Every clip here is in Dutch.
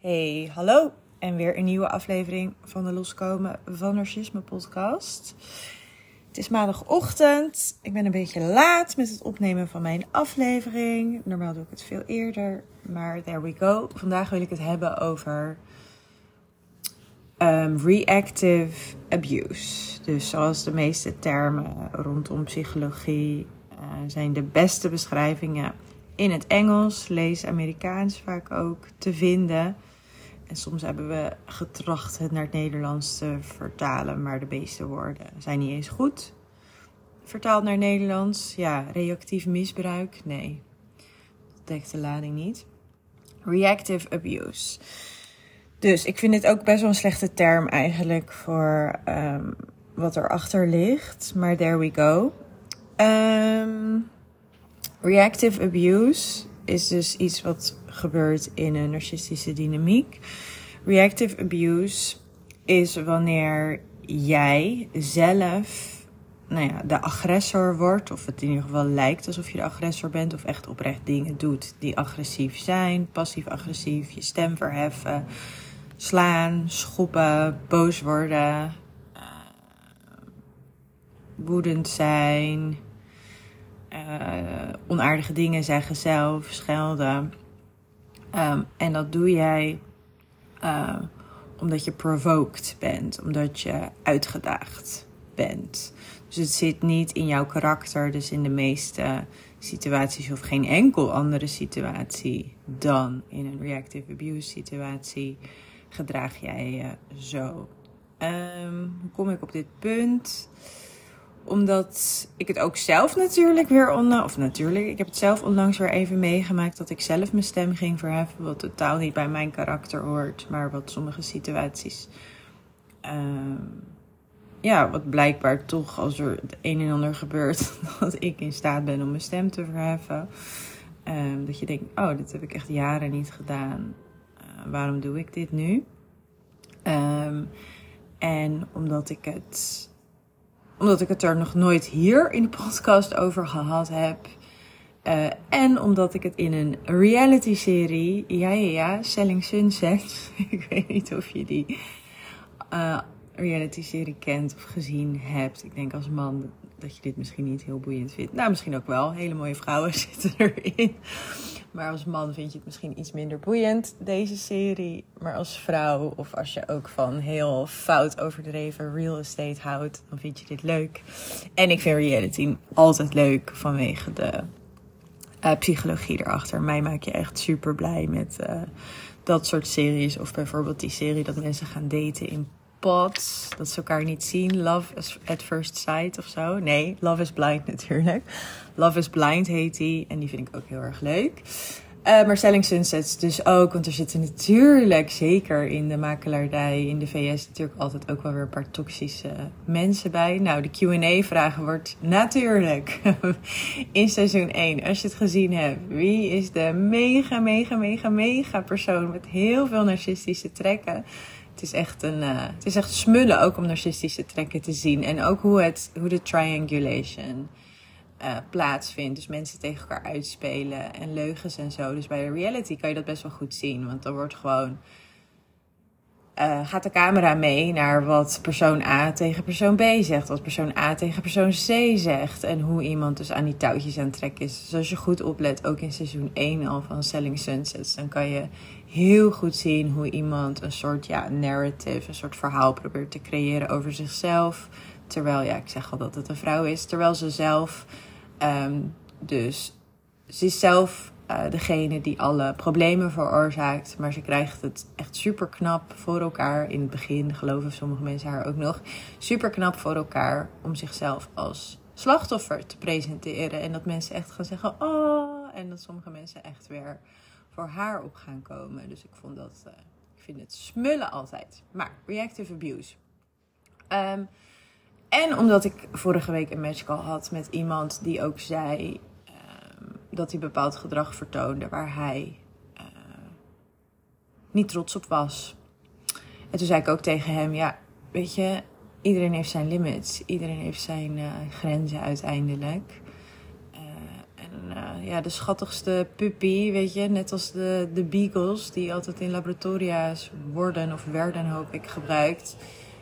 Hey, hallo en weer een nieuwe aflevering van de Loskomen van Narcisme podcast. Het is maandagochtend. Ik ben een beetje laat met het opnemen van mijn aflevering. Normaal doe ik het veel eerder, maar there we go. Vandaag wil ik het hebben over um, reactive abuse. Dus zoals de meeste termen rondom psychologie uh, zijn de beste beschrijvingen in het Engels, lees Amerikaans vaak ook te vinden. En soms hebben we getracht het naar het Nederlands te vertalen, maar de meeste woorden zijn niet eens goed. Vertaald naar Nederlands, ja, reactief misbruik, nee. Dat dekt de lading niet. Reactive abuse. Dus ik vind dit ook best wel een slechte term eigenlijk voor um, wat erachter ligt. Maar there we go. Um, reactive abuse is dus iets wat gebeurt in een narcistische dynamiek. Reactive abuse is wanneer jij zelf nou ja, de agressor wordt, of het in ieder geval lijkt alsof je de agressor bent, of echt oprecht dingen doet die agressief zijn, passief-agressief, je stem verheffen, slaan, schoppen, boos worden, uh, woedend zijn, onaardige dingen zeggen zelf, schelden. Um, en dat doe jij uh, omdat je provoked bent, omdat je uitgedaagd bent. Dus het zit niet in jouw karakter, dus in de meeste situaties of geen enkel andere situatie dan in een reactive abuse situatie gedraag jij je zo. Um, hoe kom ik op dit punt? Omdat ik het ook zelf natuurlijk weer onlangs, of natuurlijk, ik heb het zelf onlangs weer even meegemaakt dat ik zelf mijn stem ging verheffen. Wat totaal niet bij mijn karakter hoort, maar wat sommige situaties. Uh, ja, wat blijkbaar toch als er het een en ander gebeurt, dat ik in staat ben om mijn stem te verheffen. Uh, dat je denkt, oh, dit heb ik echt jaren niet gedaan. Uh, waarom doe ik dit nu? Um, en omdat ik het omdat ik het er nog nooit hier in de podcast over gehad heb. Uh, en omdat ik het in een reality serie, ja ja ja, Selling Sunset. ik weet niet of je die uh, reality serie kent of gezien hebt. Ik denk als man dat je dit misschien niet heel boeiend vindt. Nou, misschien ook wel. Hele mooie vrouwen zitten erin. Maar als man vind je het misschien iets minder boeiend, deze serie. Maar als vrouw, of als je ook van heel fout overdreven real estate houdt, dan vind je dit leuk. En ik vind reality altijd leuk vanwege de uh, psychologie erachter. Mij maak je echt super blij met uh, dat soort series. Of bijvoorbeeld die serie dat mensen gaan daten in pods. Dat ze elkaar niet zien. Love at First Sight of zo. Nee, Love is Blind natuurlijk. Love is Blind heet die. En die vind ik ook heel erg leuk. Uh, maar Selling Sunsets dus ook. Want er zitten natuurlijk, zeker in de makelaardij in de VS, natuurlijk altijd ook wel weer een paar toxische mensen bij. Nou, de QA-vragen wordt natuurlijk in seizoen 1, als je het gezien hebt. Wie is de mega, mega, mega, mega persoon met heel veel narcistische trekken? Het is echt een, uh, het is echt smullen ook om narcistische trekken te zien. En ook hoe, het, hoe de triangulation uh, plaatsvindt. Dus mensen tegen elkaar uitspelen en leugens en zo. Dus bij de reality kan je dat best wel goed zien. Want dan wordt gewoon. Uh, gaat de camera mee naar wat persoon A tegen persoon B zegt. Wat persoon A tegen persoon C zegt. En hoe iemand dus aan die touwtjes aan het trekken is. Dus als je goed oplet, ook in seizoen 1 al van Selling Sunsets, dan kan je heel goed zien hoe iemand een soort ja, narrative, een soort verhaal probeert te creëren over zichzelf. Terwijl, ja, ik zeg al dat het een vrouw is. Terwijl ze zelf, um, dus, ze is zelf uh, degene die alle problemen veroorzaakt. Maar ze krijgt het echt super knap voor elkaar. In het begin geloven sommige mensen haar ook nog. Super knap voor elkaar om zichzelf als slachtoffer te presenteren. En dat mensen echt gaan zeggen, oh. En dat sommige mensen echt weer voor haar op gaan komen. Dus ik vond dat, uh, ik vind het smullen altijd. Maar reactive abuse. Um, en omdat ik vorige week een match call had met iemand die ook zei dat hij bepaald gedrag vertoonde waar hij uh, niet trots op was. En toen zei ik ook tegen hem: Ja, weet je, iedereen heeft zijn limits. Iedereen heeft zijn uh, grenzen uiteindelijk. Uh, en ja, de schattigste puppy, weet je. Net als de, de beagles, die altijd in laboratoria's worden of werden, hoop ik, gebruikt.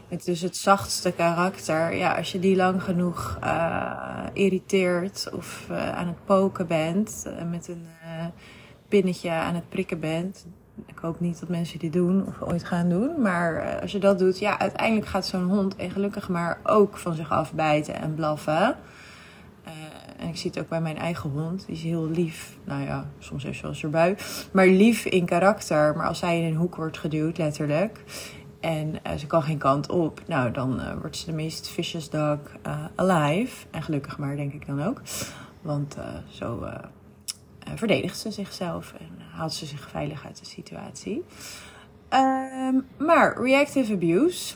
Het is het zachtste karakter. Ja, als je die lang genoeg uh, irriteert of uh, aan het poken bent, uh, met een pinnetje aan het prikken bent. Ik hoop niet dat mensen die doen of ooit gaan doen. Maar als je dat doet, ja, uiteindelijk gaat zo'n hond, en gelukkig maar, ook van zich afbijten en blaffen. En ik zie het ook bij mijn eigen hond. Die is heel lief. Nou ja, soms heeft ze wel eens erbij. Maar lief in karakter. Maar als zij in een hoek wordt geduwd, letterlijk. En uh, ze kan geen kant op. Nou, dan uh, wordt ze de meest vicious dog uh, alive. En gelukkig maar, denk ik dan ook. Want zo verdedigt ze zichzelf. En haalt ze zich veilig uit de situatie. Um, maar reactive abuse.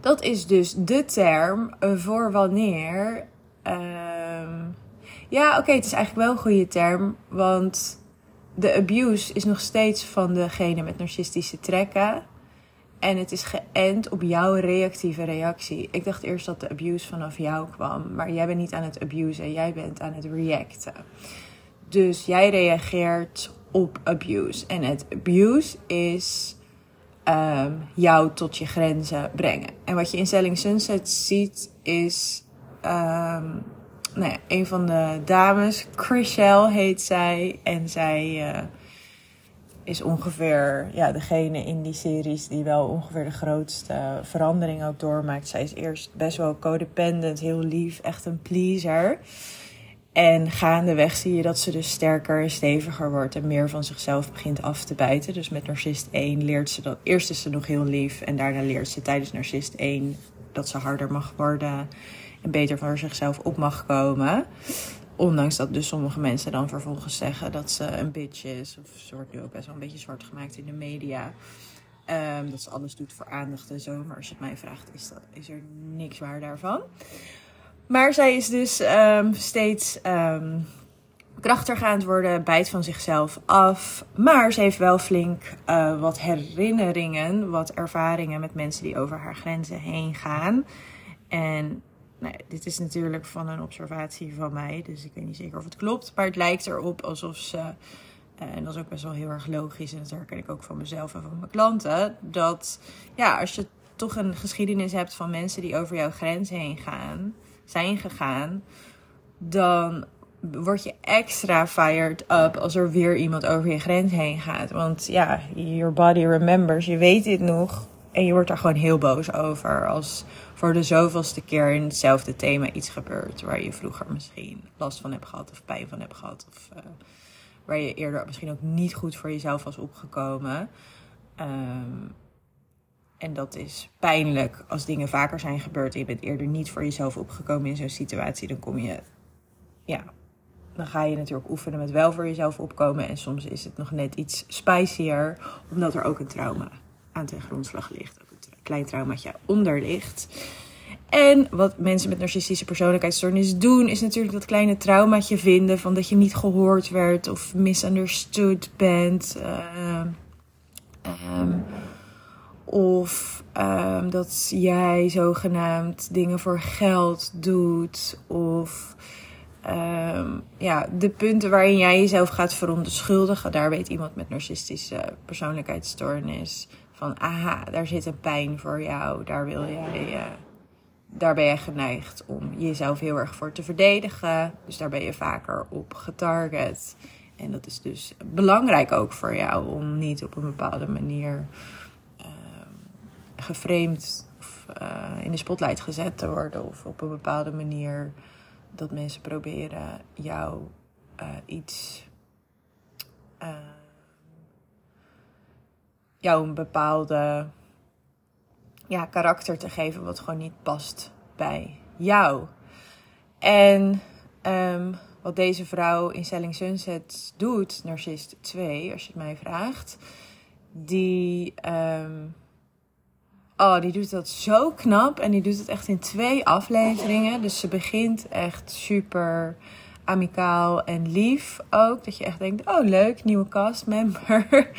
Dat is dus de term voor wanneer Um, ja, oké, het is eigenlijk wel een goede term. Want de abuse is nog steeds van degene met narcistische trekken. En het is geënt op jouw reactieve reactie. Ik dacht eerst dat de abuse vanaf jou kwam. Maar jij bent niet aan het abusen, jij bent aan het reacten. Dus jij reageert op abuse. En het abuse is um, jou tot je grenzen brengen. En wat je in Selling Sunset ziet is um, een van de dames, Chriselle heet zij. En zij uh, is ongeveer ja, degene in die series die wel ongeveer de grootste verandering ook doormaakt. Zij is eerst best wel codependent, heel lief, echt een pleaser. En gaandeweg zie je dat ze dus sterker en steviger wordt en meer van zichzelf begint af te bijten. Dus met Narcist 1 leert ze dat. Eerst is ze nog heel lief en daarna leert ze tijdens Narcist 1 dat ze harder mag worden en beter voor zichzelf op mag komen. Ondanks dat dus sommige mensen dan vervolgens zeggen dat ze een bitch is. Of ze wordt nu ook best wel een beetje zwart gemaakt in de media. Um, dat ze alles doet voor aandacht en zo. Maar als je het mij vraagt, is, dat, is er niks waar daarvan. Maar zij is dus um, steeds um, krachtiger aan het worden, bijt van zichzelf af. Maar ze heeft wel flink uh, wat herinneringen, wat ervaringen met mensen die over haar grenzen heen gaan. En nou, dit is natuurlijk van een observatie van mij, dus ik weet niet zeker of het klopt. Maar het lijkt erop alsof ze, eh, en dat is ook best wel heel erg logisch, en dat herken ik ook van mezelf en van mijn klanten, dat ja, als je toch een geschiedenis hebt van mensen die over jouw grens heen gaan, zijn gegaan, dan word je extra fired up als er weer iemand over je grens heen gaat. Want ja, your body remembers, je weet dit nog. En je wordt daar gewoon heel boos over als voor de zoveelste keer in hetzelfde thema iets gebeurt. Waar je vroeger misschien last van hebt gehad of pijn van hebt gehad. Of uh, waar je eerder misschien ook niet goed voor jezelf was opgekomen. Um, en dat is pijnlijk als dingen vaker zijn gebeurd en je bent eerder niet voor jezelf opgekomen in zo'n situatie. Dan kom je, ja, dan ga je natuurlijk oefenen met wel voor jezelf opkomen. En soms is het nog net iets spicier, omdat er ook een trauma aan ten grondslag ligt klein traumaatje onder ligt. En wat mensen met narcistische persoonlijkheidsstoornis doen, is natuurlijk dat kleine traumaatje vinden van dat je niet gehoord werd of misunderstood bent. Uh, um, of um, dat jij zogenaamd dingen voor geld doet. Of ja, de punten waarin jij jezelf gaat verontschuldigen. Daar weet iemand met narcistische persoonlijkheidsstoornis van aha, daar zit een pijn voor jou, daar wil jij, uh, daar ben je geneigd om jezelf heel erg voor te verdedigen. Dus daar ben je vaker op getarget. En dat is dus belangrijk ook voor jou om niet op een bepaalde manier uh, geframed of uh, in de spotlight gezet te worden. Of op een bepaalde manier dat mensen proberen jou uh, iets jou een bepaalde ja, karakter te geven wat gewoon niet past bij jou. En um, wat deze vrouw in Selling Sunset doet, Narcist 2, als je het mij vraagt, die, um, oh, die doet dat zo knap en die doet het echt in twee afleveringen. Dus ze begint echt super amicaal en lief ook. Dat je echt denkt, oh leuk, nieuwe castmember.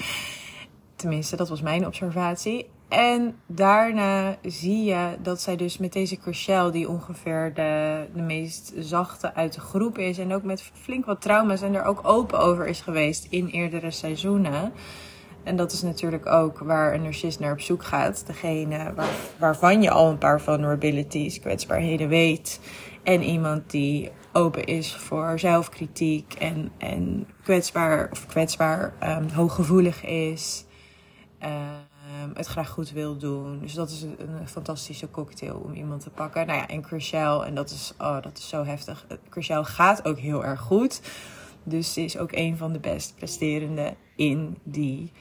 Tenminste, dat was mijn observatie. En daarna zie je dat zij dus met deze Chriselle, die ongeveer de, de meest zachte uit de groep is. En ook met flink wat trauma's en er ook open over is geweest in eerdere seizoenen. En dat is natuurlijk ook waar een narcist naar op zoek gaat. Degene waar, waarvan je al een paar vulnerabilities, kwetsbaarheden weet. En iemand die open is voor zelfkritiek en, en kwetsbaar, of kwetsbaar, um, hooggevoelig is. Um, het graag goed wil doen. Dus dat is een, fantastische cocktail om iemand te pakken. Nou ja, en Chriselle, en dat is, oh, dat is zo heftig. Chriselle gaat ook heel erg goed. Dus ze is ook een van de best presterende in die,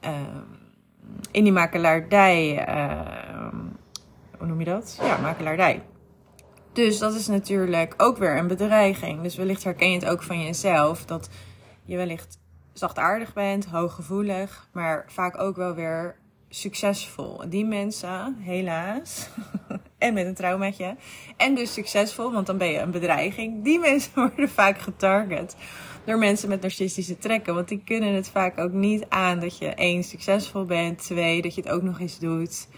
um, in die makelaardij. hoe noem je dat? Ja, makelaardij. Dus dat is natuurlijk ook weer een bedreiging. Dus wellicht herken je het ook van jezelf. Dat je wellicht zachtaardig bent, hooggevoelig, maar vaak ook wel weer succesvol. Die mensen, helaas, en met een traumaatje, en dus succesvol, want dan ben je een bedreiging. Die mensen worden vaak getarget door mensen met narcistische trekken. Want die kunnen het vaak ook niet aan dat je één, succesvol bent, twee, dat je het ook nog eens doet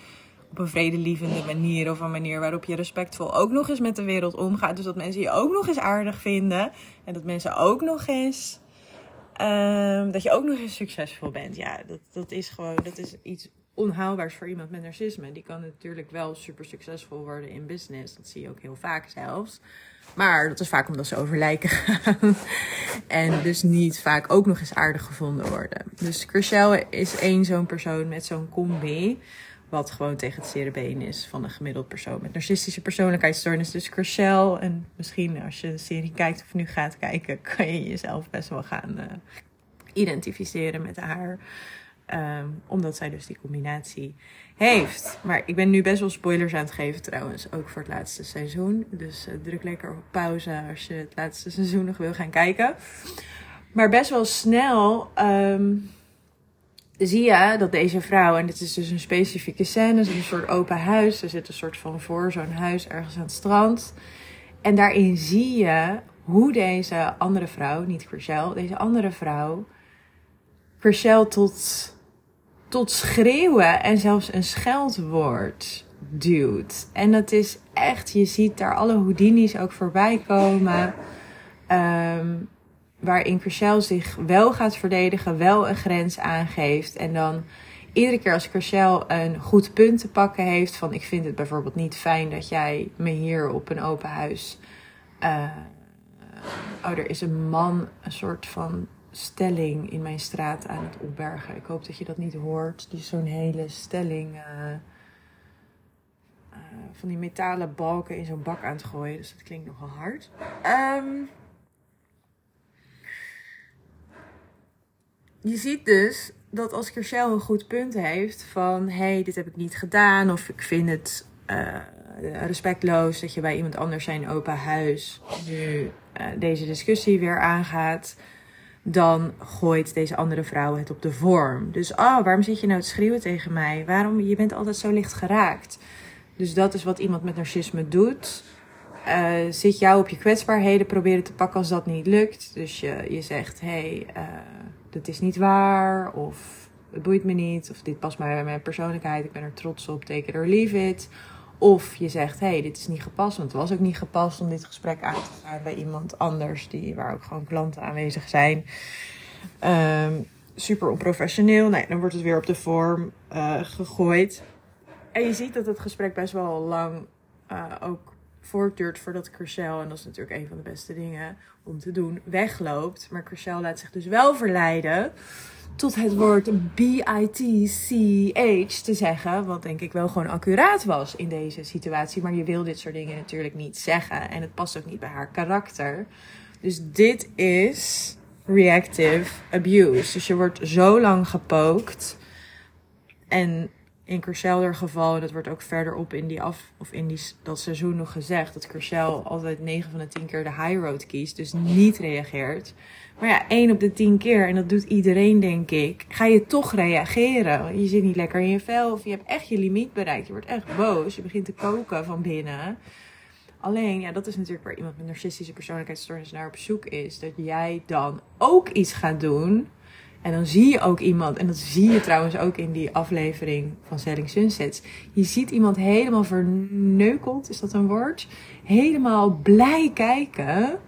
op een vredelievende manier of een manier waarop je respectvol ook nog eens met de wereld omgaat. Dus dat mensen je ook nog eens aardig vinden en dat mensen ook nog eens. Um, dat je ook nog eens succesvol bent. Ja, dat, dat is gewoon dat is iets onhaalbaars voor iemand met narcisme. Die kan natuurlijk wel super succesvol worden in business. Dat zie je ook heel vaak zelfs. Maar dat is vaak omdat ze over lijken gaan. en dus niet vaak ook nog eens aardig gevonden worden. Dus Chriselle is één zo'n persoon met zo'n combi. Wat gewoon tegen het zere been is van een gemiddeld persoon met narcistische persoonlijkheidsstoornis. Dus Chriselle, en misschien als je de serie kijkt of nu gaat kijken, kan je jezelf best wel gaan uh, identificeren met haar. Um, omdat zij dus die combinatie heeft. Maar ik ben nu best wel spoilers aan het geven trouwens. Ook voor het laatste seizoen. Dus uh, druk lekker op pauze als je het laatste seizoen nog wil gaan kijken. Maar best wel snel um, zie je dat deze vrouw, en dit is dus een specifieke scène, een soort open huis. Er zit een soort van voor zo'n huis ergens aan het strand. En daarin zie je hoe deze andere vrouw, niet Chriselle, deze andere vrouw, Chriselle tot, tot schreeuwen en zelfs een scheldwoord duwt. En dat is echt, je ziet daar alle Houdini's ook voorbij komen. Um, waarin Chriselle zich wel gaat verdedigen, wel een grens aangeeft. En dan iedere keer als Chriselle een goed punt te pakken heeft, van ik vind het bijvoorbeeld niet fijn dat jij me hier op een open huis. Uh, oh, er is een man, een soort van stelling in mijn straat aan het opbergen. Ik hoop dat je dat niet hoort. Die zo'n hele stelling. Uh, uh, van die metalen balken in zo'n bak aan het gooien. Dus dat klinkt nogal hard. Um, je ziet dus dat als Kersel een goed punt heeft van hey, dit heb ik niet gedaan of ik vind het uh, respectloos dat je bij iemand anders zijn open huis nu uh, deze discussie weer aangaat, dan gooit deze andere vrouw het op de vorm. Dus oh, waarom zit je nou te schreeuwen tegen mij? Waarom? Je bent altijd zo licht geraakt. Dus dat is wat iemand met narcisme doet. Uh, zit jou op je kwetsbaarheden proberen te pakken als dat niet lukt. Dus je, je zegt, hé, hey, dat is niet waar. Of het boeit me niet. Of dit past bij mijn persoonlijkheid. Ik ben er trots op. Take it or leave it. Of je zegt, hey, dit is niet gepast. Want het was ook niet gepast om dit gesprek aan te gaan bij iemand anders. Die, waar ook gewoon klanten aanwezig zijn. Um, super onprofessioneel. Nee, dan wordt het weer op de vorm uh, gegooid. En je ziet dat het gesprek best wel lang uh, ook voortduurt voordat Chriselle, en dat is natuurlijk een van de beste dingen om te doen, wegloopt. Maar Chriselle laat zich dus wel verleiden tot het woord B-I-T-C-H te zeggen. Wat denk ik wel gewoon accuraat was in deze situatie. Maar je wil dit soort dingen natuurlijk niet zeggen. En het past ook niet bij haar karakter. Dus dit is reactive abuse. Dus je wordt zo lang gepookt. En in Kerselder geval, en dat wordt ook verderop in die af, of in die, dat seizoen nog gezegd, dat Kersel altijd 9 van de 10 keer de high road kiest, dus niet reageert. Maar ja, 1 op de 10 keer, en dat doet iedereen denk ik, ga je toch reageren. Je zit niet lekker in je vel, of je hebt echt je limiet bereikt. Je wordt echt boos, je begint te koken van binnen. Alleen, ja, dat is natuurlijk waar iemand met narcistische persoonlijkheidsstoornis naar op zoek is. Dat jij dan ook iets gaat doen En dan zie je ook iemand, en dat zie je trouwens ook in die aflevering van Selling Sunsets. Je ziet iemand helemaal verneukeld, is dat een woord? Helemaal blij kijken.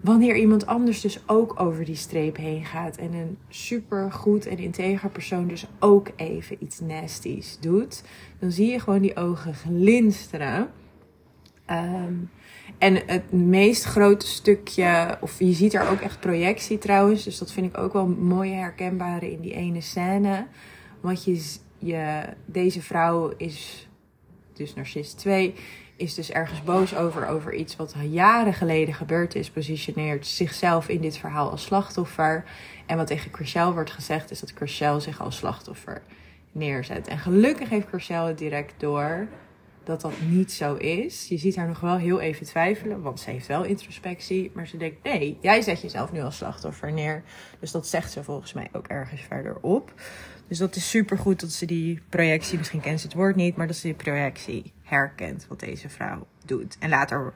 Wanneer iemand anders dus ook over die streep heen gaat. En een super goed en integer persoon dus ook even iets nasties doet. Dan zie je gewoon die ogen glinsteren. Um, en het meest grote stukje, of je ziet er ook echt projectie trouwens. Dus dat vind ik ook wel mooi herkenbare in die ene scène. Want je, je, deze vrouw is, dus narcist 2, is dus ergens boos over, over iets wat jaren geleden gebeurd is. Positioneert zichzelf in dit verhaal als slachtoffer. En wat tegen Chriselle wordt gezegd is dat Chriselle zich als slachtoffer neerzet. En gelukkig heeft Chriselle het direct door dat dat niet zo is. Je ziet haar nog wel heel even twijfelen, want ze heeft wel introspectie. Maar ze denkt, nee, jij zet jezelf nu als slachtoffer neer. Dus dat zegt ze volgens mij ook ergens verderop. Dus dat is super goed dat ze die projectie, misschien kent ze het woord niet, maar dat ze die projectie herkent wat deze vrouw doet. En later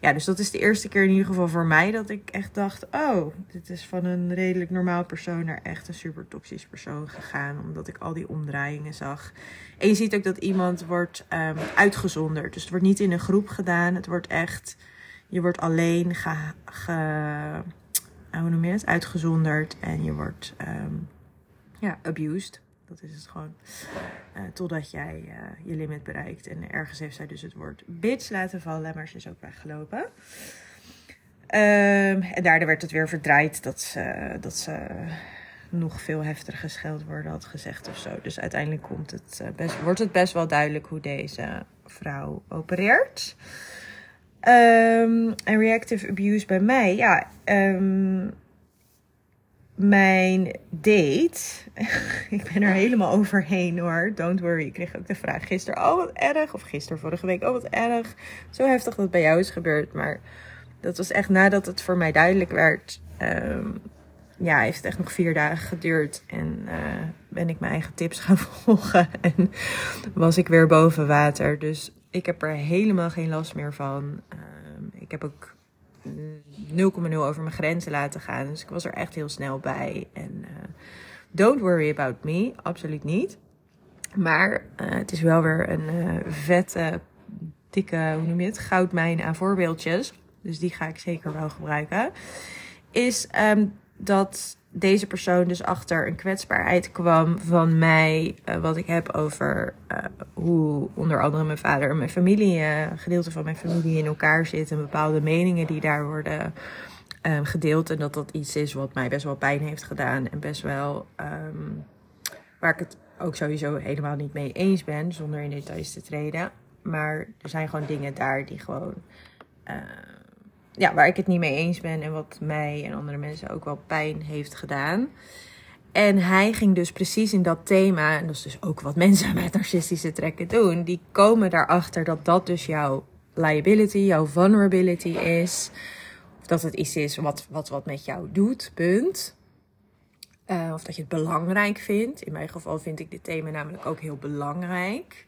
ja, dus dat is de eerste keer in ieder geval voor mij dat ik echt dacht: oh, dit is van een redelijk normaal persoon naar echt een super toxisch persoon gegaan. Omdat ik al die omdraaiingen zag. En je ziet ook dat iemand wordt um, uitgezonderd. Dus het wordt niet in een groep gedaan. Het wordt echt, je wordt alleen ge, ge, hoe noem je het? uitgezonderd. En je wordt um, ja, abused. Dat is het gewoon. Uh, totdat jij uh, je limit bereikt. En ergens heeft zij dus het woord bitch laten vallen, maar ze is ook weggelopen. Um, en daardoor werd het weer verdraaid dat ze, dat ze nog veel heftiger gescheld worden had gezegd of zo. Dus uiteindelijk komt het, uh, best, wordt het best wel duidelijk hoe deze vrouw opereert. Um, en reactive abuse bij mij, ja. Um, mijn date. ik ben er helemaal overheen hoor. Don't worry. Ik kreeg ook de vraag gisteren. Oh, wat erg. Of gisteren, vorige week. Oh, wat erg. Zo heftig dat het bij jou is gebeurd. Maar dat was echt nadat het voor mij duidelijk werd. Um, ja, heeft het echt nog vier dagen geduurd. En uh, ben ik mijn eigen tips gaan volgen. En was ik weer boven water. Dus ik heb er helemaal geen last meer van. Um, ik heb ook 0,0 over mijn grenzen laten gaan. Dus ik was er echt heel snel bij. En uh, don't worry about me, absoluut niet. Maar uh, het is wel weer een uh, vette, dikke, hoe noem je het, goudmijn aan voorbeeldjes. Dus die ga ik zeker wel gebruiken. Is um, dat deze persoon dus achter een kwetsbaarheid kwam van mij. Uh, wat ik heb over uh, hoe onder andere mijn vader en mijn familie, uh, gedeelte van mijn familie in elkaar zit. En bepaalde meningen die daar worden um, gedeeld. En dat dat iets is wat mij best wel pijn heeft gedaan. En best wel um, waar ik het ook sowieso helemaal niet mee eens ben. Zonder in details te treden. Maar er zijn gewoon dingen daar die gewoon ja, waar ik het niet mee eens ben en wat mij en andere mensen ook wel pijn heeft gedaan. En hij ging dus precies in dat thema, en dat is dus ook wat mensen met narcistische trekken doen, die komen daarachter dat dat dus jouw liability, jouw vulnerability is. Of dat het iets is wat wat, wat met jou doet, punt. Uh, of dat je het belangrijk vindt. In mijn geval vind ik dit thema namelijk ook heel belangrijk.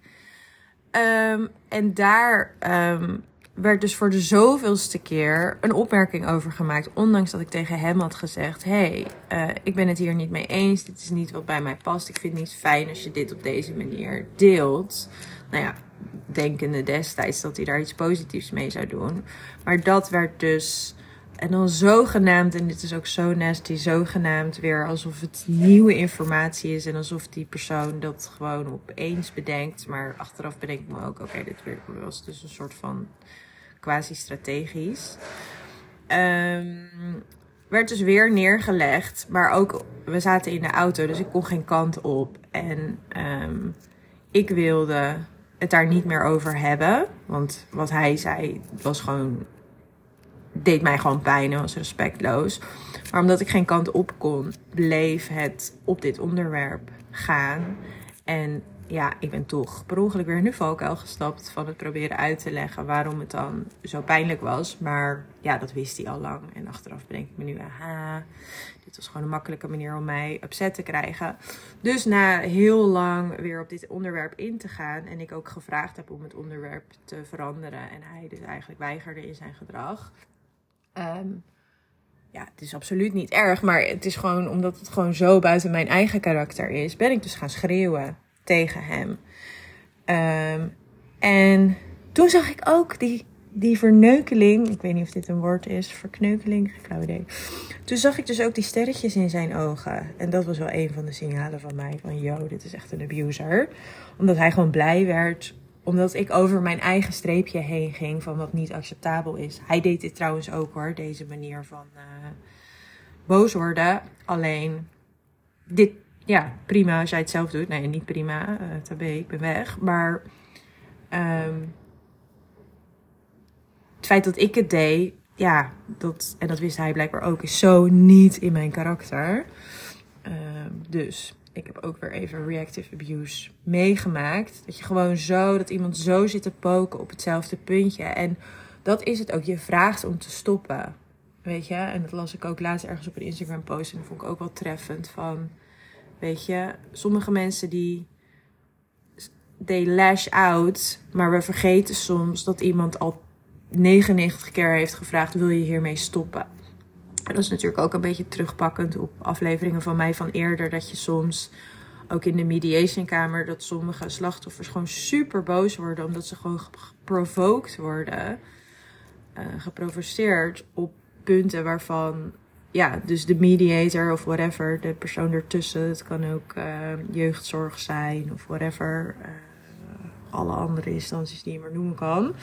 Um, en daar um, werd dus voor de zoveelste keer een opmerking over gemaakt. Ondanks dat ik tegen hem had gezegd: hey, uh, ik ben het hier niet mee eens. Dit is niet wat bij mij past. Ik vind het niet fijn als je dit op deze manier deelt. Nou ja, denkende destijds dat hij daar iets positiefs mee zou doen. Maar dat werd dus. En dan zogenaamd, en dit is ook zo nasty, zogenaamd weer alsof het nieuwe informatie is. En alsof die persoon dat gewoon opeens bedenkt. Maar achteraf bedenk ik me ook, oké, dit was dus een soort van quasi-strategisch. Um, werd dus weer neergelegd. Maar ook, we zaten in de auto, dus ik kon geen kant op. En um, ik wilde het daar niet meer over hebben. Want wat hij zei, was gewoon. Deed mij gewoon pijn en was respectloos. Maar omdat ik geen kant op kon, bleef het op dit onderwerp gaan. En ja, ik ben toch per ongeluk weer in de valkuil gestapt van het proberen uit te leggen waarom het dan zo pijnlijk was. Maar ja, dat wist hij al lang. En achteraf bedenk ik me nu, aha, dit was gewoon een makkelijke manier om mij upset te krijgen. Dus na heel lang weer op dit onderwerp in te gaan en ik ook gevraagd heb om het onderwerp te veranderen en hij dus eigenlijk weigerde in zijn gedrag. Um, ja, het is absoluut niet erg, maar het is gewoon omdat het gewoon zo buiten mijn eigen karakter is, ben ik dus gaan schreeuwen tegen hem. Ehm, en toen zag ik ook die, die verneukeling. Ik weet niet of dit een woord is. Verkneukeling, flauw idee. Toen zag ik dus ook die sterretjes in zijn ogen. En dat was wel een van de signalen van mij. Van, yo, dit is echt een abuser. Omdat hij gewoon blij werd. Omdat ik over mijn eigen streepje heen ging van wat niet acceptabel is. Hij deed dit trouwens ook hoor. Deze manier van uh, boos worden. Alleen, dit, ja, prima als jij het zelf doet. Nee, niet prima. Uh, tabé, ik ben weg. Maar... Um, het feit dat ik het deed, ja, dat, en dat wist hij blijkbaar ook, is zo niet in mijn karakter. Uh, dus ik heb ook weer even reactive abuse meegemaakt. Dat je gewoon zo, dat iemand zo zit te poken op hetzelfde puntje. En dat is het ook. Je vraagt om te stoppen. Weet je, en dat las ik ook laatst ergens op een Instagram post. En dat vond ik ook wel treffend. Van, weet je, sommige mensen die they lash out. Maar we vergeten soms dat iemand al 99 keer heeft gevraagd: wil je hiermee stoppen? Dat is natuurlijk ook een beetje terugpakkend op afleveringen van mij van eerder. Dat je soms ook in de mediationkamer dat sommige slachtoffers gewoon super boos worden. Omdat ze gewoon geprovoked worden. Uh, geprovoceerd op punten waarvan. Ja, dus de mediator of whatever, de persoon ertussen. Het kan ook uh, jeugdzorg zijn of whatever. Uh, alle andere instanties die je maar noemen kan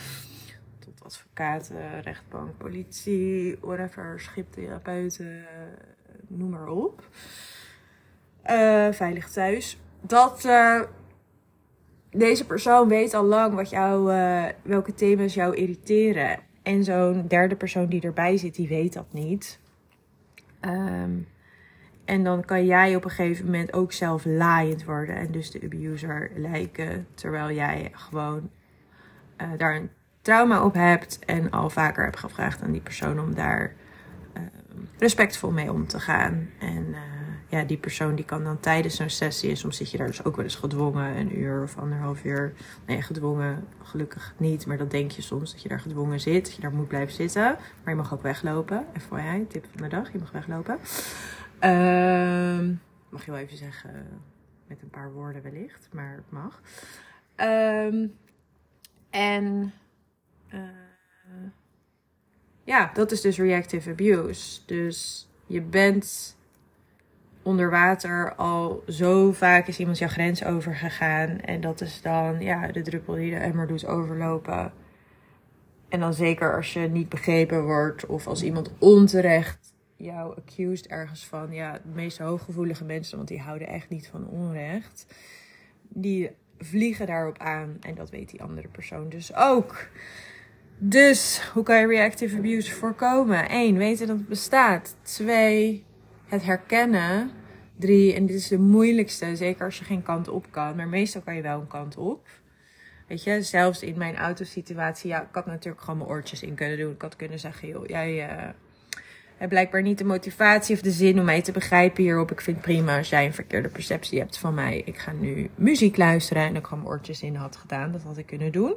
advocaten, rechtbank, politie, whatever, schiptherapeuten, noem maar op. Uh, veilig thuis. Dat deze persoon weet al lang wat jou, welke thema's jou irriteren. En zo'n derde persoon die erbij zit, die weet dat niet. Um, en dan kan jij op een gegeven moment ook zelf laaiend worden en dus de abuser lijken. Terwijl jij gewoon daar een trauma op hebt en al vaker hebt gevraagd aan die persoon om daar uh, respectvol mee om te gaan. En uh, ja, die persoon die kan dan tijdens zo'n sessie, en soms zit je daar dus ook wel eens gedwongen, een uur of anderhalf uur. Nee, gedwongen gelukkig niet, maar dat denk je soms dat je daar gedwongen zit, dat je daar moet blijven zitten. Maar je mag ook weglopen. FYI, tip van de dag, je mag weglopen. Uh, mag je wel even zeggen, met een paar woorden wellicht, maar het mag. Um, en uh, ja, dat is dus reactive abuse. Dus je bent onder water al zo vaak is iemand jouw grens overgegaan. En dat is dan ja, de druppel die de emmer doet overlopen. En dan zeker als je niet begrepen wordt of als iemand onterecht jou accused ergens van. Ja, de meest hooggevoelige mensen, want die houden echt niet van onrecht. Die vliegen daarop aan en dat weet die andere persoon dus ook. Dus hoe kan je reactive abuse voorkomen? 1. Weten dat het bestaat. 2. Het herkennen. 3. En dit is de moeilijkste, zeker als je geen kant op kan. Maar meestal kan je wel een kant op. Weet je, zelfs in mijn autosituatie, ja, ik had natuurlijk gewoon mijn oortjes in kunnen doen. Ik had kunnen zeggen, joh, jij uh, hebt blijkbaar niet de motivatie of de zin om mij te begrijpen hierop. Ik vind het prima als jij een verkeerde perceptie hebt van mij. Ik ga nu muziek luisteren en ik gewoon mijn oortjes in had gedaan. Dat had ik kunnen doen.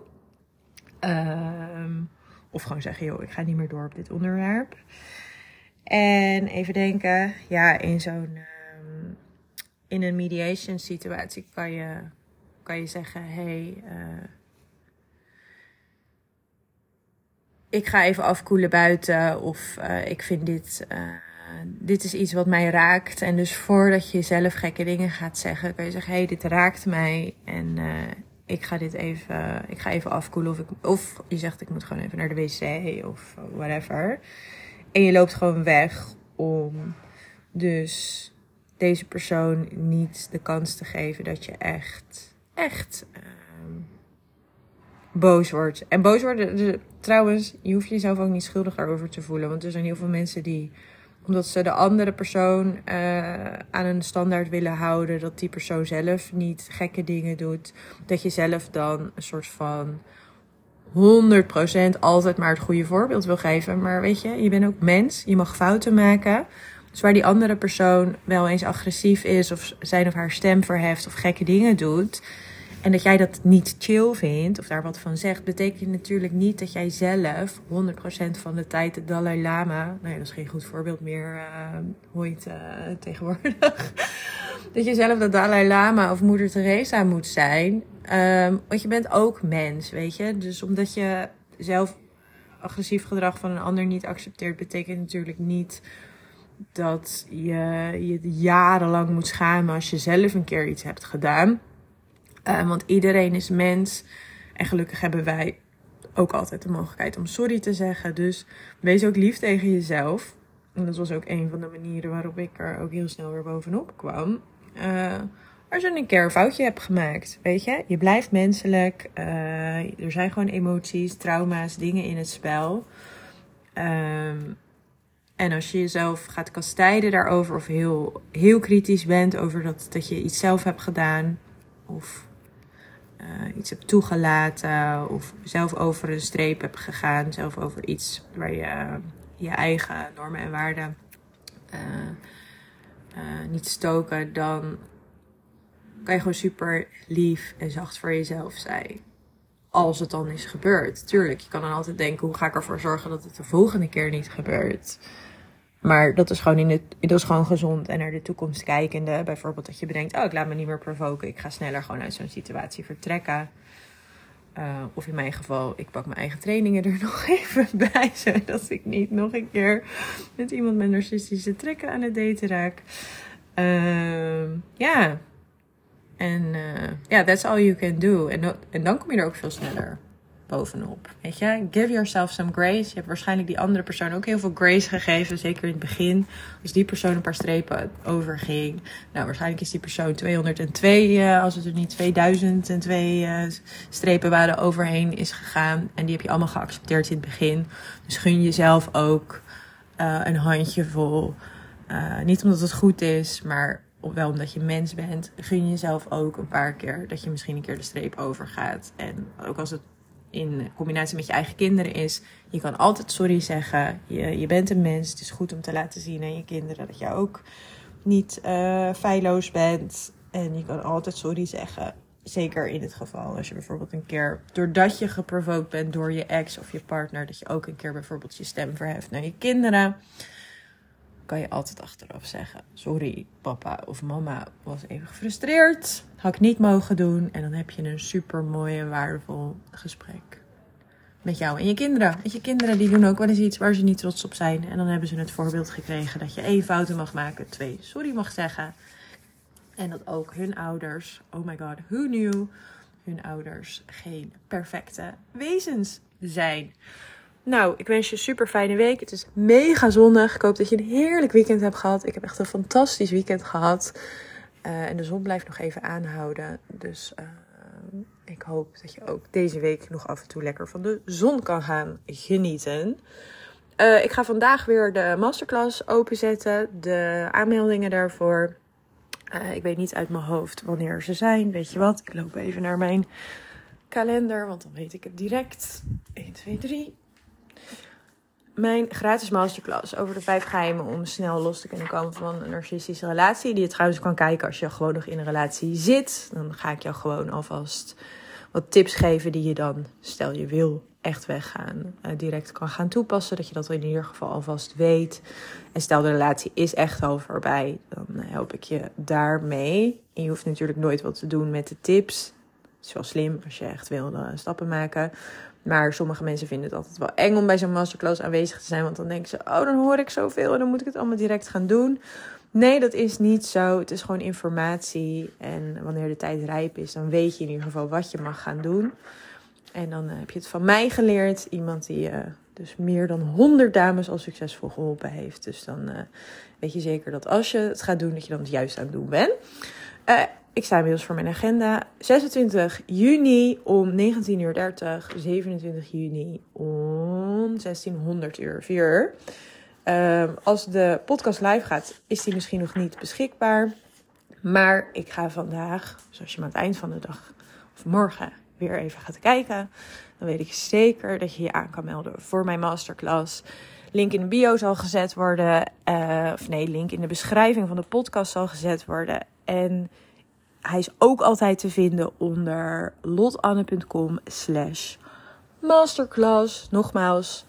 Um, of gewoon zeggen, joh, ik ga niet meer door op dit onderwerp. En even denken, ja, in zo'n um, in een mediation situatie kan je, kan je zeggen, hey, uh, ik ga even afkoelen buiten of uh, ik vind dit, uh, dit is iets wat mij raakt. En dus voordat je zelf gekke dingen gaat zeggen, kan je zeggen, hey, dit raakt mij en ik ga dit even, ik ga even afkoelen. Of, ik, of je zegt, ik moet gewoon even naar de wc of whatever. En je loopt gewoon weg om dus deze persoon niet de kans te geven dat je echt, echt um, boos wordt. En boos worden, trouwens, je hoeft jezelf ook niet schuldig daarover te voelen. Want er zijn heel veel mensen die omdat ze de andere persoon uh, aan een standaard willen houden. Dat die persoon zelf niet gekke dingen doet. Dat je zelf dan een soort van 100% altijd maar het goede voorbeeld wil geven. Maar weet je, je bent ook mens. Je mag fouten maken. Dus waar die andere persoon wel eens agressief is. Of zijn of haar stem verheft. Of gekke dingen doet. En dat jij dat niet chill vindt of daar wat van zegt, betekent natuurlijk niet dat jij zelf 100% van de tijd de Dalai Lama, nou ja, dat is geen goed voorbeeld meer, uh, tegenwoordig, dat je zelf de Dalai Lama of Moeder Teresa moet zijn. Um, want je bent ook mens, weet je. Dus omdat je zelf agressief gedrag van een ander niet accepteert, betekent natuurlijk niet dat je je jarenlang moet schamen als je zelf een keer iets hebt gedaan. Uh, want iedereen is mens. En gelukkig hebben wij ook altijd de mogelijkheid om sorry te zeggen. Dus wees ook lief tegen jezelf. En dat was ook een van de manieren waarop ik er ook heel snel weer bovenop kwam. Uh, als je een keer een foutje hebt gemaakt, weet je, je blijft menselijk. Uh, er zijn gewoon emoties, trauma's, dingen in het spel. Um, en als je jezelf gaat kastijden daarover, of heel, heel kritisch bent over dat, dat je iets zelf hebt gedaan, of uh, iets hebt toegelaten, of zelf over een streep hebt gegaan, zelf over iets waar je je eigen normen en waarden uh, niet stoken, dan kan je gewoon super lief en zacht voor jezelf zijn. Als het dan is gebeurd. Tuurlijk, je kan dan altijd denken: hoe ga ik ervoor zorgen dat het de volgende keer niet gebeurt? Maar dat is gewoon, in het, dat is gewoon gezond en naar de toekomst kijkende. Bijvoorbeeld dat je bedenkt, oh ik laat me niet meer provoken. Ik ga sneller gewoon uit zo'n situatie vertrekken. Uh, of in mijn geval, ik pak mijn eigen trainingen er nog even bij. Zodat ik niet nog een keer met iemand met narcistische trekken aan het daten raak. Uh, ja. En uh, ja, that's all you can do. En, en dan kom je er ook veel sneller bovenop. Weet je, give yourself some grace. Je hebt waarschijnlijk die andere persoon ook heel veel grace gegeven, zeker in het begin. Als die persoon een paar strepen overging, nou waarschijnlijk is die persoon 202, uh, als het er niet 2002 uh, strepen waren overheen is gegaan. En die heb je allemaal geaccepteerd in het begin. Dus gun jezelf ook uh, een handjevol. Uh, niet omdat het goed is, maar wel omdat je mens bent, gun jezelf ook een paar keer dat je misschien een keer de streep overgaat. En ook als het in combinatie met je eigen kinderen is. Je kan altijd sorry zeggen. Je, je bent een mens. Het is goed om te laten zien aan je kinderen dat je ook niet uh, feilloos bent. En je kan altijd sorry zeggen. Zeker in het geval als je bijvoorbeeld een keer, doordat je geprovoked bent door je ex of je partner, dat je ook een keer bijvoorbeeld je stem verheft naar je kinderen kan je altijd achteraf zeggen: Sorry, papa of mama was even gefrustreerd. Had ik niet mogen doen. En dan heb je een super mooi en waardevol gesprek. Met jou en je kinderen. Met je kinderen die doen ook wel eens iets waar ze niet trots op zijn. En dan hebben ze het voorbeeld gekregen dat je één fouten mag maken, twee sorry mag zeggen. En dat ook hun ouders, oh my god, who knew, hun ouders geen perfecte wezens zijn. Nou, ik wens je een super fijne week. Het is mega zonnig. Ik hoop dat je een heerlijk weekend hebt gehad. Ik heb echt een fantastisch weekend gehad. Uh, en de zon blijft nog even aanhouden. Dus uh, ik hoop dat je ook deze week nog af en toe lekker van de zon kan gaan genieten. Uh, ik ga vandaag weer de masterclass openzetten. De aanmeldingen daarvoor. ik weet niet uit mijn hoofd wanneer ze zijn. Weet je wat? Ik loop even naar mijn kalender, want dan weet ik het direct. 1, 2, 3 mijn gratis masterclass over de vijf geheimen om snel los te kunnen komen van een narcistische relatie. Die je trouwens kan kijken als je gewoon nog in een relatie zit. Dan ga ik jou gewoon alvast wat tips geven die je dan, stel je wil echt weggaan, uh, direct kan gaan toepassen. Dat je dat in ieder geval alvast weet. En stel de relatie is echt al voorbij, dan help ik je daarmee. En je hoeft natuurlijk nooit wat te doen met de tips. Het is wel slim als je echt wil uh, stappen maken. Maar sommige mensen vinden het altijd wel eng om bij zo'n masterclass aanwezig te zijn. Want dan denken ze, oh, dan hoor ik zoveel en dan moet ik het allemaal direct gaan doen. Nee, dat is niet zo. Het is gewoon informatie. En wanneer de tijd rijp is, dan weet je in ieder geval wat je mag gaan doen. En dan eh, heb je het van mij geleerd. Iemand die uh, dus meer dan 100 dames al succesvol geholpen heeft. Dus dan uh, weet je zeker dat als je het gaat doen, dat je dan het juist aan het doen bent. Ik sta inmiddels voor mijn agenda. 26 juni om 19.30 uur. 27 juni om 1600 uur. 4 uh, als de podcast live gaat, is die misschien nog niet beschikbaar. Maar ik ga vandaag, zoals je maar aan het eind van de dag of morgen weer even gaat kijken, dan weet ik zeker dat je je aan kan melden voor mijn masterclass. Link in de bio zal gezet worden. Uh, of nee, link in de beschrijving van de podcast zal gezet worden. En hij is ook altijd te vinden onder lotanne.com slash masterclass. Nogmaals,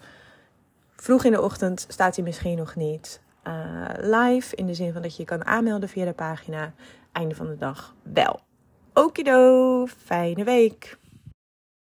vroeg in de ochtend staat hij misschien nog niet uh, live. In de zin van dat je je kan aanmelden via de pagina. Einde van de dag wel. Okido, fijne week.